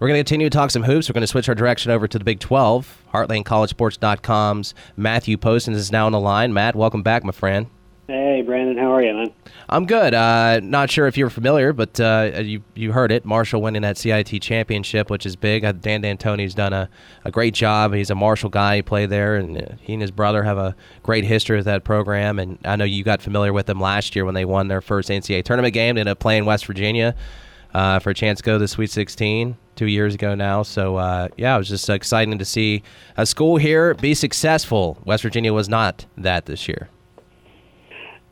We're going to continue to talk some hoops. We're going to switch our direction over to the Big 12. HeartlandCollegeSports.com's Matthew Postins is now on the line. Matt, welcome back, my friend. Hey, Brandon, how are you, man? I'm good. Uh, not sure if you're familiar, but uh, you you heard it. Marshall winning that CIT championship, which is big. Uh, Dan D'Antoni's done a, a great job. He's a Marshall guy. He played there, and uh, he and his brother have a great history with that program. And I know you got familiar with them last year when they won their first NCAA tournament game. They ended up playing West Virginia uh, for a chance to go to the Sweet 16 two years ago now. So uh, yeah, it was just exciting to see a school here be successful. West Virginia was not that this year.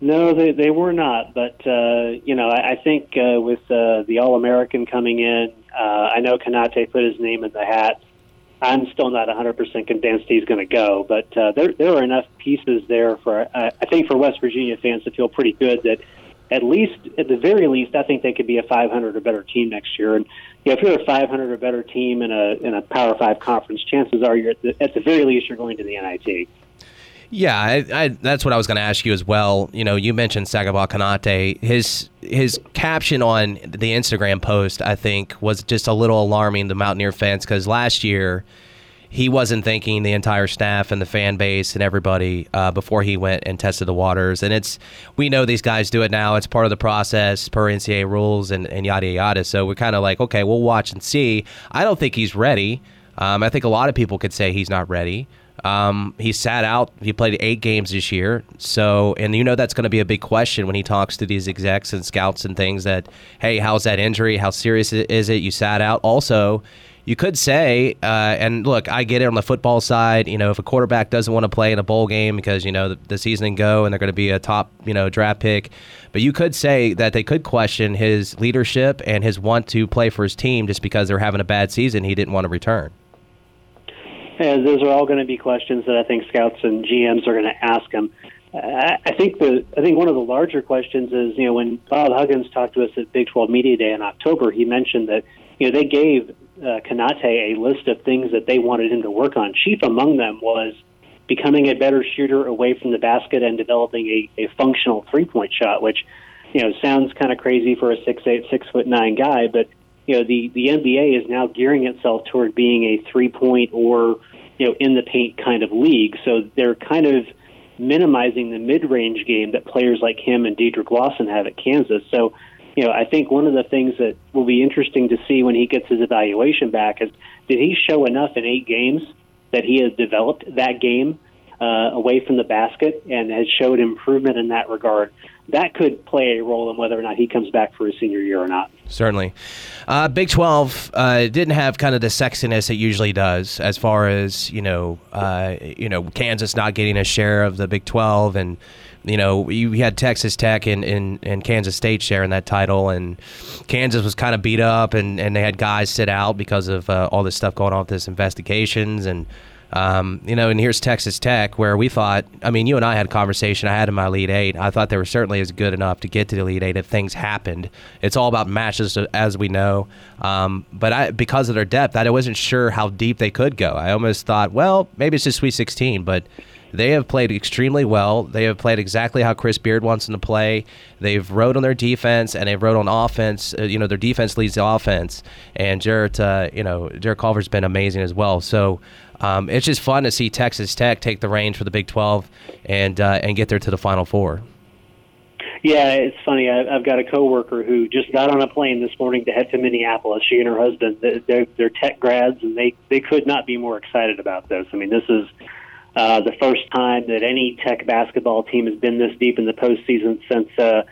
No, they they were not. But uh, you know, I, I think uh, with uh, the All American coming in, uh, I know Konate put his name in the hat. I'm still not 100% convinced he's going to go, but uh, there there are enough pieces there for uh, I think for West Virginia fans to feel pretty good that at least at the very least I think they could be a 500 or better team next year. And you know, if you're a 500 or better team in a in a Power Five conference, chances are you're at the, at the very least you're going to the NIT. Yeah, I, I, that's what I was going to ask you as well. You know, you mentioned Sagaba Konate. His his caption on the Instagram post, I think, was just a little alarming to Mountaineer fans because last year he wasn't thanking the entire staff and the fan base and everybody uh, before he went and tested the waters. And it's we know these guys do it now. It's part of the process per NCAA rules and, and yada yada. So we're kind of like, okay, we'll watch and see. I don't think he's ready. Um, I think a lot of people could say he's not ready. Um, he sat out. He played eight games this year. So, and you know that's going to be a big question when he talks to these execs and scouts and things. That hey, how's that injury? How serious is it? You sat out. Also, you could say, uh, and look, I get it on the football side. You know, if a quarterback doesn't want to play in a bowl game because you know the, the season go and they're going to be a top you know draft pick, but you could say that they could question his leadership and his want to play for his team just because they're having a bad season. He didn't want to return. And those are all going to be questions that I think scouts and GMs are going to ask him. I think the I think one of the larger questions is you know when Bob Huggins talked to us at Big 12 Media Day in October, he mentioned that you know they gave uh, Konate a list of things that they wanted him to work on. Chief among them was becoming a better shooter away from the basket and developing a, a functional three point shot, which you know sounds kind of crazy for a six eight six foot nine guy, but you know the the NBA is now gearing itself toward being a three point or you know in the paint kind of league. So they're kind of minimizing the mid range game that players like him and Dedric Lawson have at Kansas. So you know I think one of the things that will be interesting to see when he gets his evaluation back is did he show enough in eight games that he has developed that game uh, away from the basket and has showed improvement in that regard that could play a role in whether or not he comes back for his senior year or not. Certainly. Uh, Big 12 uh, didn't have kind of the sexiness it usually does as far as, you know, uh, you know, Kansas not getting a share of the Big 12 and you know, you had Texas Tech and, and, and Kansas State sharing that title, and Kansas was kind of beat up, and, and they had guys sit out because of uh, all this stuff going on with this investigations, and um, you know, and here's Texas Tech, where we thought, I mean, you and I had a conversation. I had in my Elite Eight. I thought they were certainly as good enough to get to the Elite Eight if things happened. It's all about matches, as we know. Um, but I, because of their depth, I wasn't sure how deep they could go. I almost thought, well, maybe it's just Sweet 16, but they have played extremely well. They have played exactly how Chris Beard wants them to play. They've rode on their defense and they've rode on offense. Uh, you know, their defense leads the offense, and Jarrett, uh, you know, Jarrett Culver's been amazing as well. So um, it's just fun to see Texas Tech take the reins for the Big 12 and uh, and get there to the Final Four. Yeah, it's funny. I, I've got a coworker who just got on a plane this morning to head to Minneapolis. She and her husband, they're, they're tech grads, and they they could not be more excited about this. I mean, this is uh, the first time that any Tech basketball team has been this deep in the postseason since uh,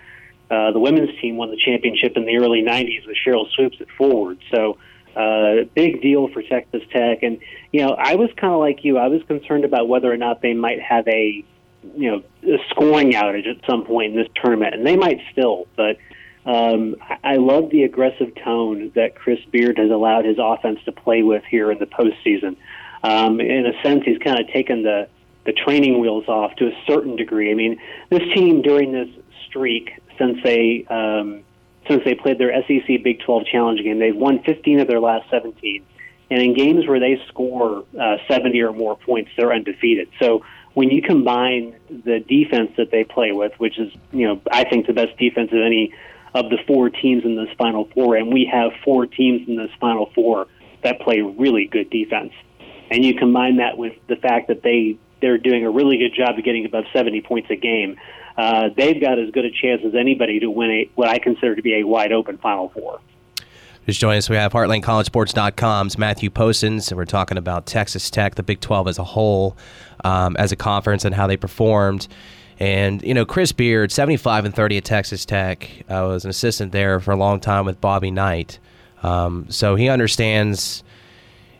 uh, the women's team won the championship in the early '90s with Sheryl Swoopes at forward. So uh, big deal for Texas Tech. And, you know, I was kind of like you. I was concerned about whether or not they might have a, you know, a scoring outage at some point in this tournament. And they might still. But um, I love the aggressive tone that Chris Beard has allowed his offense to play with here in the postseason. Um, in a sense, he's kind of taken the, the training wheels off to a certain degree. I mean, this team during this streak, since they um, since they played their SEC Big 12 Challenge game. They've won 15 of their last 17. And in games where they score uh, 70 or more points, they're undefeated. So when you combine the defense that they play with, which is, you know, I think the best defense of any of the four teams in this Final Four, and we have four teams in this Final Four that play really good defense. And you combine that with the fact that they they're doing a really good job of getting above 70 points a game. Uh, they've got as good a chance as anybody to win a what I consider to be a wide open Final Four. Just joining us, we have HeartlandCollegeSports.com's Matthew Postins, and we're talking about Texas Tech, the Big 12 as a whole, um, as a conference, and how they performed. And you know, Chris Beard, 75 and 30 at Texas Tech, uh, was an assistant there for a long time with Bobby Knight, um, so he understands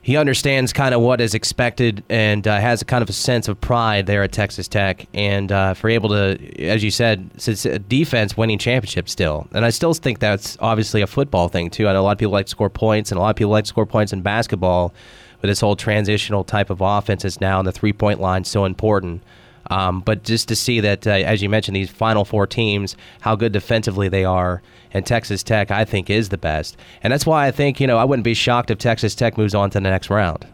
he understands kind of what is expected and uh, has a kind of a sense of pride there at Texas Tech. And uh, for able to, as you said, since a defense winning championships still. And I still think that's obviously a football thing too. I know a lot of people like to score points, and a lot of people like to score points in basketball. But this whole transitional type of offense is now, and the three point line so important. Um, but just to see that, uh, as you mentioned, these final four teams, how good defensively they are, and Texas Tech, I think, is the best. And that's why I think, you know, I wouldn't be shocked if Texas Tech moves on to the next round.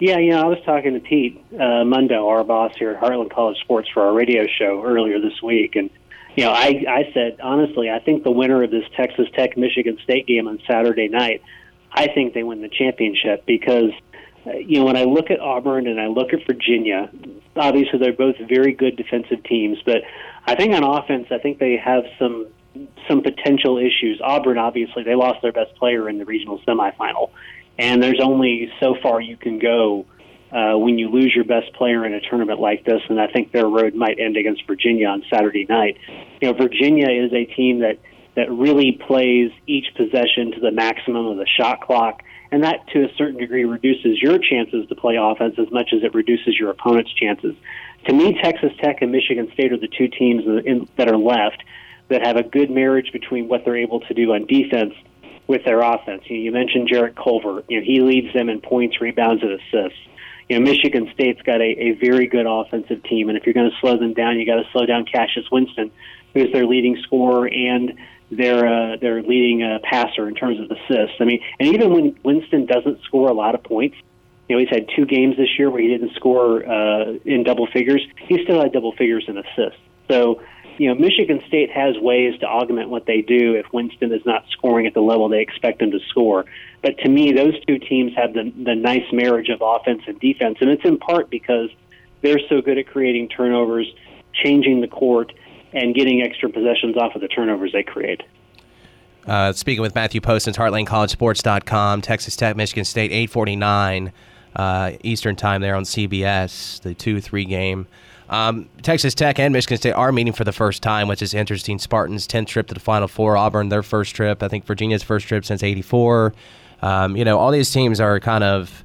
Yeah, you know, I was talking to Pete uh, Mundo, our boss here at Heartland College Sports, for our radio show earlier this week, and you know, I I said honestly, I think the winner of this Texas Tech Michigan State game on Saturday night, I think they win the championship because uh, you know, when I look at Auburn and I look at Virginia, obviously they're both very good defensive teams, but I think on offense, I think they have some some potential issues. Auburn, obviously, they lost their best player in the regional semifinal, and there's only so far you can go uh, when you lose your best player in a tournament like this. And I think their road might end against Virginia on Saturday night. You know, Virginia is a team that that really plays each possession to the maximum of the shot clock and that to a certain degree reduces your chances to play offense as much as it reduces your opponent's chances. To me, Texas Tech and Michigan State are the two teams that are left that have a good marriage between what they're able to do on defense with their offense. You, know, you mentioned Jarrett Culver. You know, he leads them in points, rebounds, and assists. You know, Michigan State's got a, a very good offensive team, and if you're going to slow them down, you got to slow down Cassius Winston, who's their leading scorer and their uh, their leading uh, passer in terms of assists. I mean, and even when Winston doesn't score a lot of points, you know, he's had two games this year where he didn't score uh, in double figures. He still had double figures in assists. So, you know, Michigan State has ways to augment what they do if Winston is not scoring at the level they expect him to score. But to me, those two teams have the the nice marriage of offense and defense, and it's in part because they're so good at creating turnovers, changing the court and getting extra possessions off of the turnovers they create. Uh, speaking with Matthew Postins, HeartlandCollegeSports.com, Texas Tech, Michigan State, 849 uh, Eastern Time there on CBS, the 2-3 game. Um, Texas Tech and Michigan State are meeting for the first time, which is interesting. Spartans' 10th trip to the Final Four. Auburn, their first trip. I think Virginia's first trip since 84. Um, you know, all these teams are kind of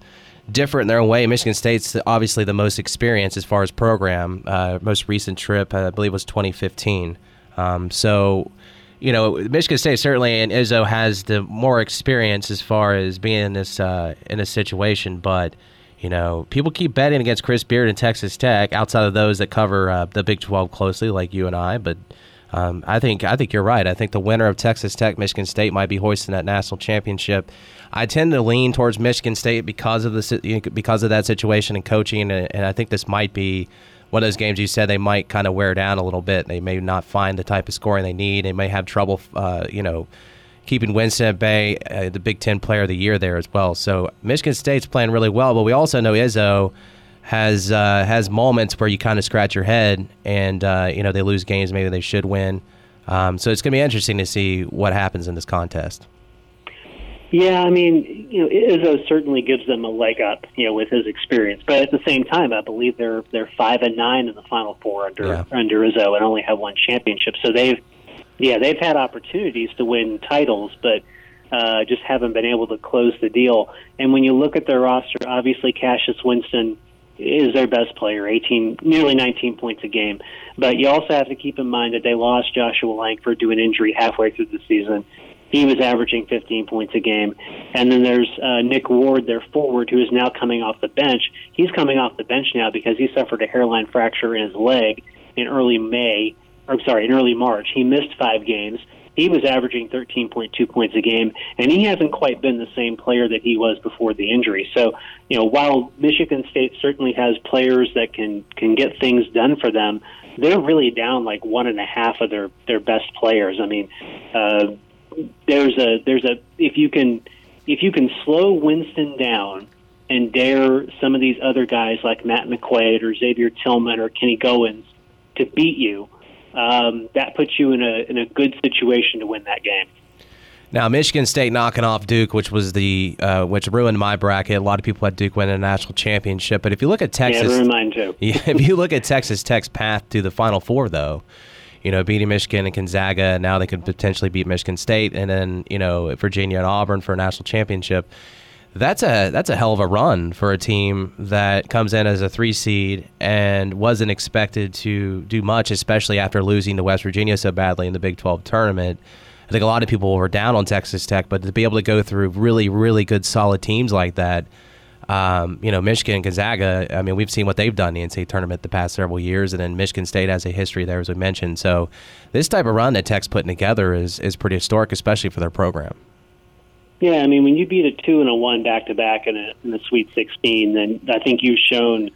different in their own way. Michigan State's obviously the most experienced as far as program. Uh, most recent trip, I believe, was 2015. Um, so, you know, Michigan State certainly and Izzo has the more experience as far as being in this uh, in this situation. But you know, people keep betting against Chris Beard and Texas Tech outside of those that cover uh, the Big 12 closely, like you and I. But um, I think I think you're right. I think the winner of Texas Tech, Michigan State, might be hoisting that national championship. I tend to lean towards Michigan State because of the because of that situation and coaching, and, and I think this might be one of those games you said they might kind of wear down a little bit. They may not find the type of scoring they need. They may have trouble, uh, you know, keeping Winston at bay, uh, the Big Ten Player of the Year there as well. So Michigan State's playing really well, but we also know Izzo has uh, has moments where you kind of scratch your head, and uh, you know they lose games maybe they should win. Um, so it's going to be interesting to see what happens in this contest. Yeah, I mean, you know, Izzo certainly gives them a leg up, you know, with his experience. But at the same time, I believe they're they're five and nine in the Final Four under yeah. under Izzo and only have one championship. So they've, yeah, they've had opportunities to win titles, but uh, just haven't been able to close the deal. And when you look at their roster, obviously Cassius Winston is their best player, 18, nearly 19 points a game. But you also have to keep in mind that they lost Joshua Langford to an injury halfway through the season. He was averaging 15 points a game. And then there's uh, Nick Ward, their forward, who is now coming off the bench. He's coming off the bench now because he suffered a hairline fracture in his leg in early May, or sorry, in early March. He missed five games he was averaging 13.2 points a game, and he hasn't quite been the same player that he was before the injury. So, you know, while Michigan State certainly has players that can can get things done for them, they're really down like one and a half of their their best players. I mean, uh, there's a there's a if you can if you can slow Winston down and dare some of these other guys like Matt McQuaid or Xavier Tillman or Kenny Goins to beat you, um, that puts you in a in a good situation to win that game. Now, Michigan State knocking off Duke, which was the uh, which ruined my bracket. A lot of people had Duke win a national championship, but if you look at Texas, yeah, mine too. yeah, if you look at Texas Tech's path to the Final Four, though, you know, beating Michigan and Gonzaga, now they could potentially beat Michigan State, and then you know Virginia and Auburn for a national championship. That's a that's a hell of a run for a team that comes in as a three seed and wasn't expected to do much, especially after losing to West Virginia so badly in the Big 12 tournament. I think a lot of people were down on Texas Tech, but to be able to go through really, really good, solid teams like that, um, you know, Michigan, Gonzaga. I mean, we've seen what they've done in the NCAA tournament the past several years, and then Michigan State has a history there, as we mentioned. So, this type of run that Tech's putting together is is pretty historic, especially for their program. Yeah, I mean, when you beat a two and a one back to back in a in the Sweet 16, then I think you've shown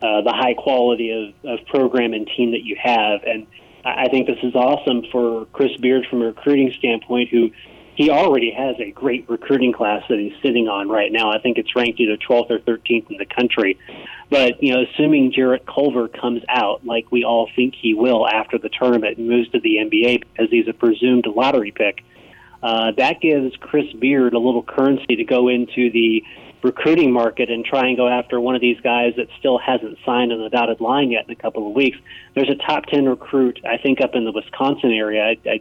uh, the high quality of, of program and team that you have, and I think this is awesome for Chris Beard from a recruiting standpoint, who he already has a great recruiting class that he's sitting on right now. I think it's ranked either 12th or 13th in the country. But, you know, assuming Jarrett Culver comes out like we all think he will after the tournament and moves to the NBA because he's a presumed lottery pick, uh, that gives Chris Beard a little currency to go into the recruiting market and try and go after one of these guys that still hasn't signed on the dotted line yet in a couple of weeks. There's a top 10 recruit, I think, up in the Wisconsin area. I, I,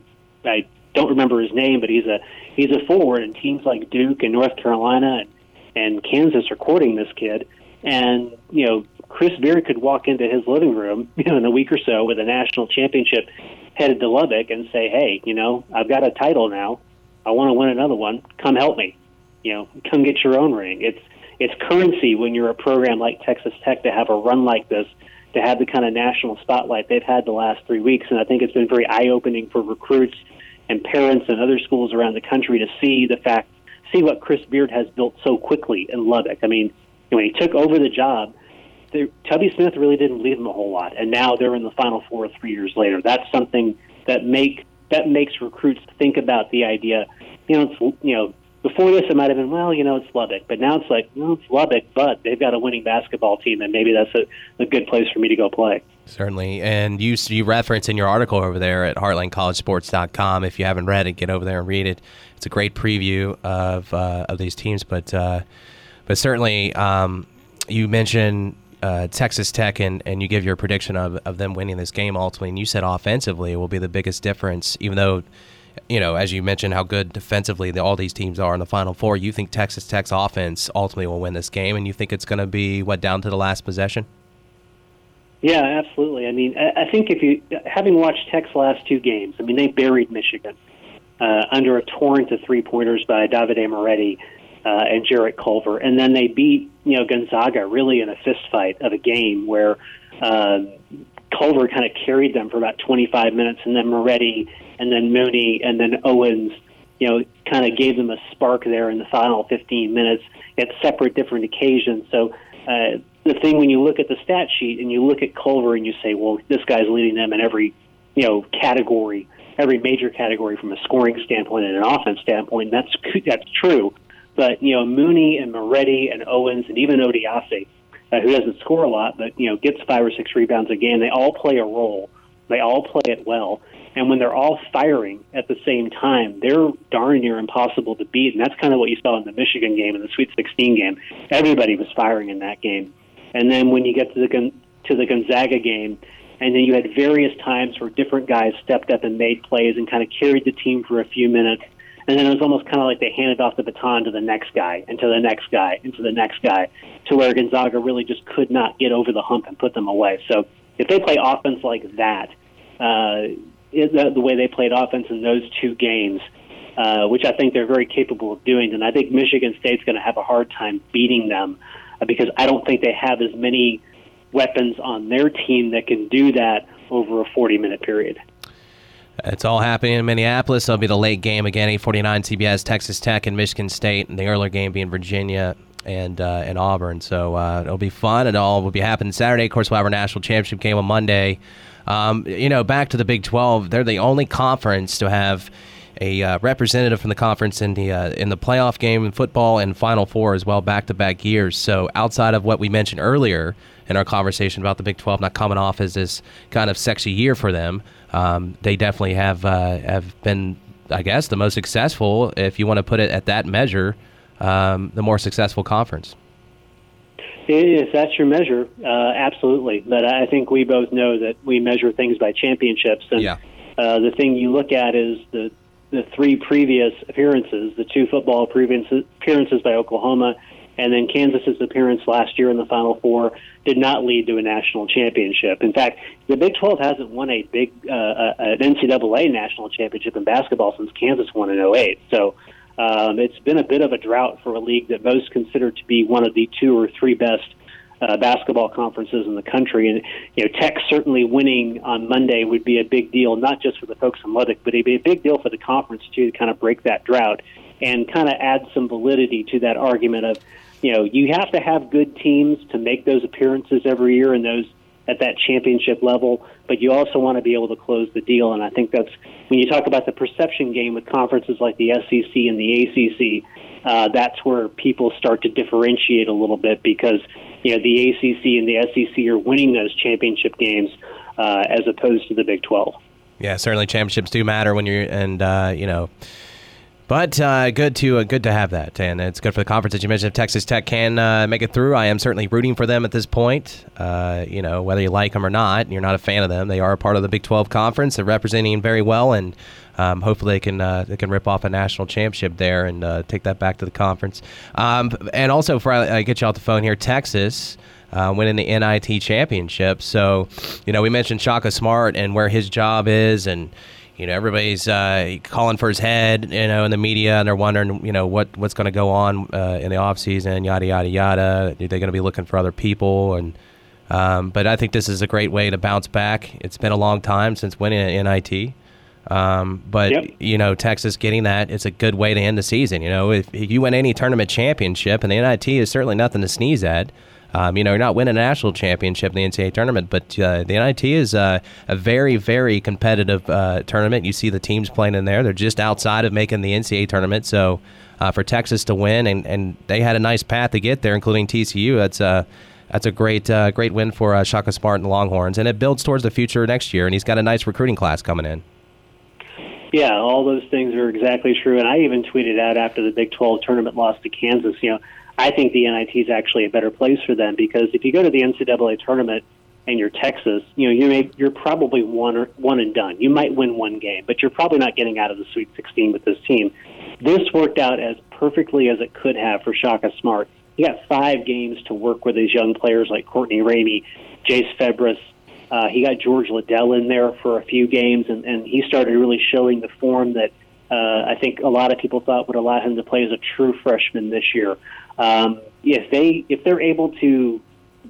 I don't remember his name, but he's a he's a forward, and teams like Duke and North Carolina and, and Kansas are courting this kid. And you know, Chris Beard could walk into his living room, you know, in a week or so with a national championship headed to Lubbock and say, "Hey, you know, I've got a title now. I want to win another one. Come help me." you know, come get your own ring. It's it's currency when you're a program like Texas Tech to have a run like this, to have the kind of national spotlight they've had the last three weeks, and I think it's been very eye opening for recruits and parents and other schools around the country to see the fact, see what Chris Beard has built so quickly in Lubbock. I mean, when he took over the job, the, Tubby Smith really didn't leave them a whole lot, and now they're in the Final Four three years later. That's something that make that makes recruits think about the idea. You know, it's, you know, before this, it might have been, well, you know, it's Lubbock. But now it's like, well, it's Lubbock, but they've got a winning basketball team, and maybe that's a, a good place for me to go play. Certainly. And you, you reference in your article over there at heartlandcollegesports.com. If you haven't read it, get over there and read it. It's a great preview of, uh, of these teams. But, uh, but certainly, um, you mentioned uh, Texas Tech and, and you give your prediction of, of them winning this game ultimately. And you said offensively will be the biggest difference, even though you know, as you mentioned, how good defensively the, all these teams are in the Final Four. You think Texas Tech's offense ultimately will win this game, and you think it's going to be what down to the last possession? Yeah, absolutely. I mean, I think if you having watched Tech's last two games, I mean, they buried Michigan uh, under a torrent of three pointers by Davide Moretti uh, and Jarrett Culver, and then they beat you know Gonzaga really in a fist fight of a game where. Uh, Culver kind of carried them for about 25 minutes, and then Moretti and then Mooney and then Owens, you know, kind of gave them a spark there in the final 15 minutes at separate different occasions. So uh, the thing when you look at the stat sheet and you look at Culver and you say, well, this guy's leading them in every, you know, category, every major category from a scoring standpoint and an offense standpoint. That's that's true. But you know, Mooney and Moretti and Owens and even Odiase, uh, who doesn't score a lot, but you know, gets five or six rebounds a game. They all play a role. They all play it well. And when they're all firing at the same time, they're darn near impossible to beat. And that's kind of what you saw in the Michigan game and the Sweet 16 game. Everybody was firing in that game. And then when you get to the to the Gonzaga game, and then you had various times where different guys stepped up and made plays and kind of carried the team for a few minutes. And then it was almost kind of like they handed off the baton to the next guy, and to the next guy, and to the next guy, to where Gonzaga really just could not get over the hump and put them away. So if they play offense like that, uh, the, the way they played offense in those two games, uh, which I think they're very capable of doing. And I think Michigan State's going to have a hard time beating them uh, because I don't think they have as many weapons on their team that can do that over a 40 minute period. It's all happening in Minneapolis. It'll be the late game again, 849 CBS, Texas Tech and Michigan State, and the earlier game being Virginia and uh, and Auburn. So uh, it'll be fun. It all will be happening Saturday. Of course, we'll have our national championship game on Monday. Um, you know, back to the Big 12, they're the only conference to have a uh, representative from the conference in the uh, in the playoff game in football and Final Four as well, back to back years. So outside of what we mentioned earlier in our conversation about the Big 12 not coming off as this kind of sexy year for them, um, they definitely have uh, have been, I guess, the most successful, if you want to put it at that measure, um, the more successful conference. If that's your measure, uh, absolutely. But I think we both know that we measure things by championships, and yeah. uh, the thing you look at is the the three previous appearances, the two football appearances by Oklahoma, and then Kansas's appearance last year in the Final Four did not lead to a national championship. In fact, the Big 12 hasn't won a big uh, uh an NCAA national championship in basketball since Kansas won in 08. So um, it's been a bit of a drought for a league that most consider to be one of the two or three best uh, basketball conferences in the country. And you know, Tech certainly winning on Monday would be a big deal, not just for the folks in Lubbock, but it'd be a big deal for the conference too, to kind of break that drought and kind of add some validity to that argument of, you know, you have to have good teams to make those appearances every year and those at that championship level, but you also want to be able to close the deal. And I think that's when you talk about the perception game with conferences like the SEC and the ACC, uh, that's where people start to differentiate a little bit because you know the ACC and the SEC are winning those championship games uh, as opposed to the Big Twelve. Yeah, certainly championships do matter when you're and uh, you know. But uh, good to uh, good to have that, and it's good for the conference that you mentioned. If Texas Tech can uh, make it through, I am certainly rooting for them at this point. Uh, you know, whether you like them or not, you're not a fan of them. They are a part of the Big 12 conference. They're representing very well, and um, hopefully they can uh, they can rip off a national championship there and uh, take that back to the conference. Um, and also, for I get you off the phone here, Texas. Uh, winning the NIT championship. So, you know, we mentioned Shaka Smart and where his job is, and you know, everybody's uh, calling for his head, you know, in the media, and they're wondering, you know, what what's going to go on uh, in the off season, yada yada yada. Are they going to be looking for other people? And um, but I think this is a great way to bounce back. It's been a long time since winning an NIT. Um, but yep. you know, Texas getting that it's a good way to end the season. You know, if, if, you win any tournament championship, and the NIT is certainly nothing to sneeze at. Um, you know, you're not winning a national championship in the NCAA tournament, but uh, the NIT is uh, a very, very competitive uh, tournament. You see the teams playing in there; they're just outside of making the NCAA tournament. So, uh, for Texas to win, and, and they had a nice path to get there, including TCU. That's a that's a great uh, great win for Shaka Smart and the Longhorns, and it builds towards the future next year. And he's got a nice recruiting class coming in. Yeah, all those things are exactly true. And I even tweeted out after the Big 12 tournament loss to Kansas, you know, I think the NIT is actually a better place for them because if you go to the NCAA tournament and you're Texas, you know, you may, you're probably one or one and done. You might win one game, but you're probably not getting out of the Sweet 16 with this team. This worked out as perfectly as it could have for Shaka Smart. He got five games to work with these young players like Courtney Ramey, Jase Febres, uh, he got George Liddell in there for a few games, and, and he started really showing the form that uh, I think a lot of people thought would allow him to play as a true freshman this year. Um, if they if they're able to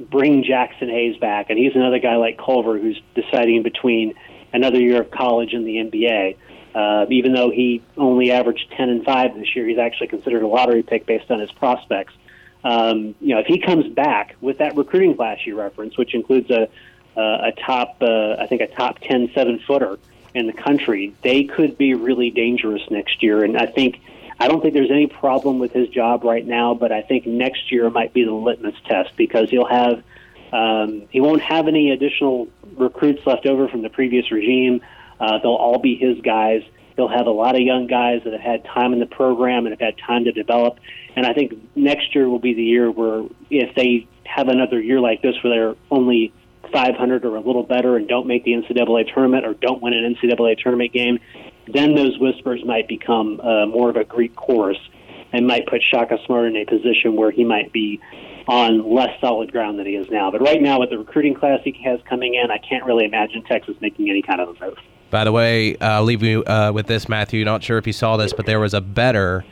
bring Jaxson Hayes back, and he's another guy like Culver who's deciding between another year of college and the NBA. Uh, even though he only averaged 10 and 5 this year, he's actually considered a lottery pick based on his prospects. Um, you know, if he comes back with that recruiting class you referenced, which includes a uh, a top, uh, I think, a top 10 seven footer in the country, they could be really dangerous next year. And I think, I don't think there's any problem with his job right now, but I think next year might be the litmus test because he'll have, um, he won't have any additional recruits left over from the previous regime. Uh, they'll all be his guys. He'll have a lot of young guys that have had time in the program and have had time to develop. And I think next year will be the year where if they have another year like this where they're only 500 or a little better and don't make the NCAA tournament or don't win an NCAA tournament game, then those whispers might become uh, more of a Greek chorus and might put Shaka Smart in a position where he might be on less solid ground than he is now. But right now, with the recruiting class he has coming in, I can't really imagine Texas making any kind of a move. By the way, I'll leave you uh, with this, Matthew. Not sure if you saw this, but there was a better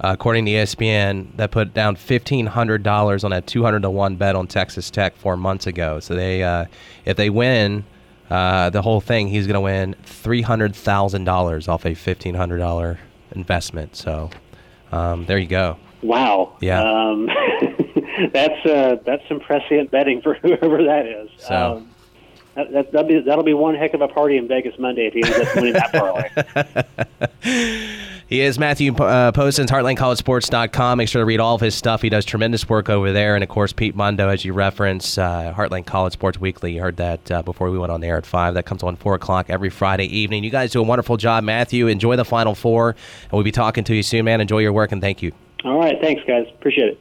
uh, according to ESPN, that put down fifteen hundred dollars on a two hundred to one bet on Texas Tech four months ago. So they, uh, if they win uh, the whole thing, he's going to win three hundred thousand dollars off a fifteen hundred dollar investment. So um, there you go. Wow. Yeah. Um, that's uh, that's some prescient betting for whoever that is. So. Um, that, that, that'll be that'll be one heck of a party in Vegas Monday if he ends up winning that parlay. He is Matthew uh, Postins, HeartlandCollegeSports.com. Make sure to read all of his stuff. He does tremendous work over there. And, of course, Pete Mundo, as you reference, uh, Heartland College Sports Weekly. You heard that uh, before we went on the air at 5. That comes on 4 o'clock every Friday evening. You guys do a wonderful job, Matthew. Enjoy the Final Four. And we'll be talking to you soon, man. Enjoy your work, and thank you. All right. Thanks, guys. Appreciate it.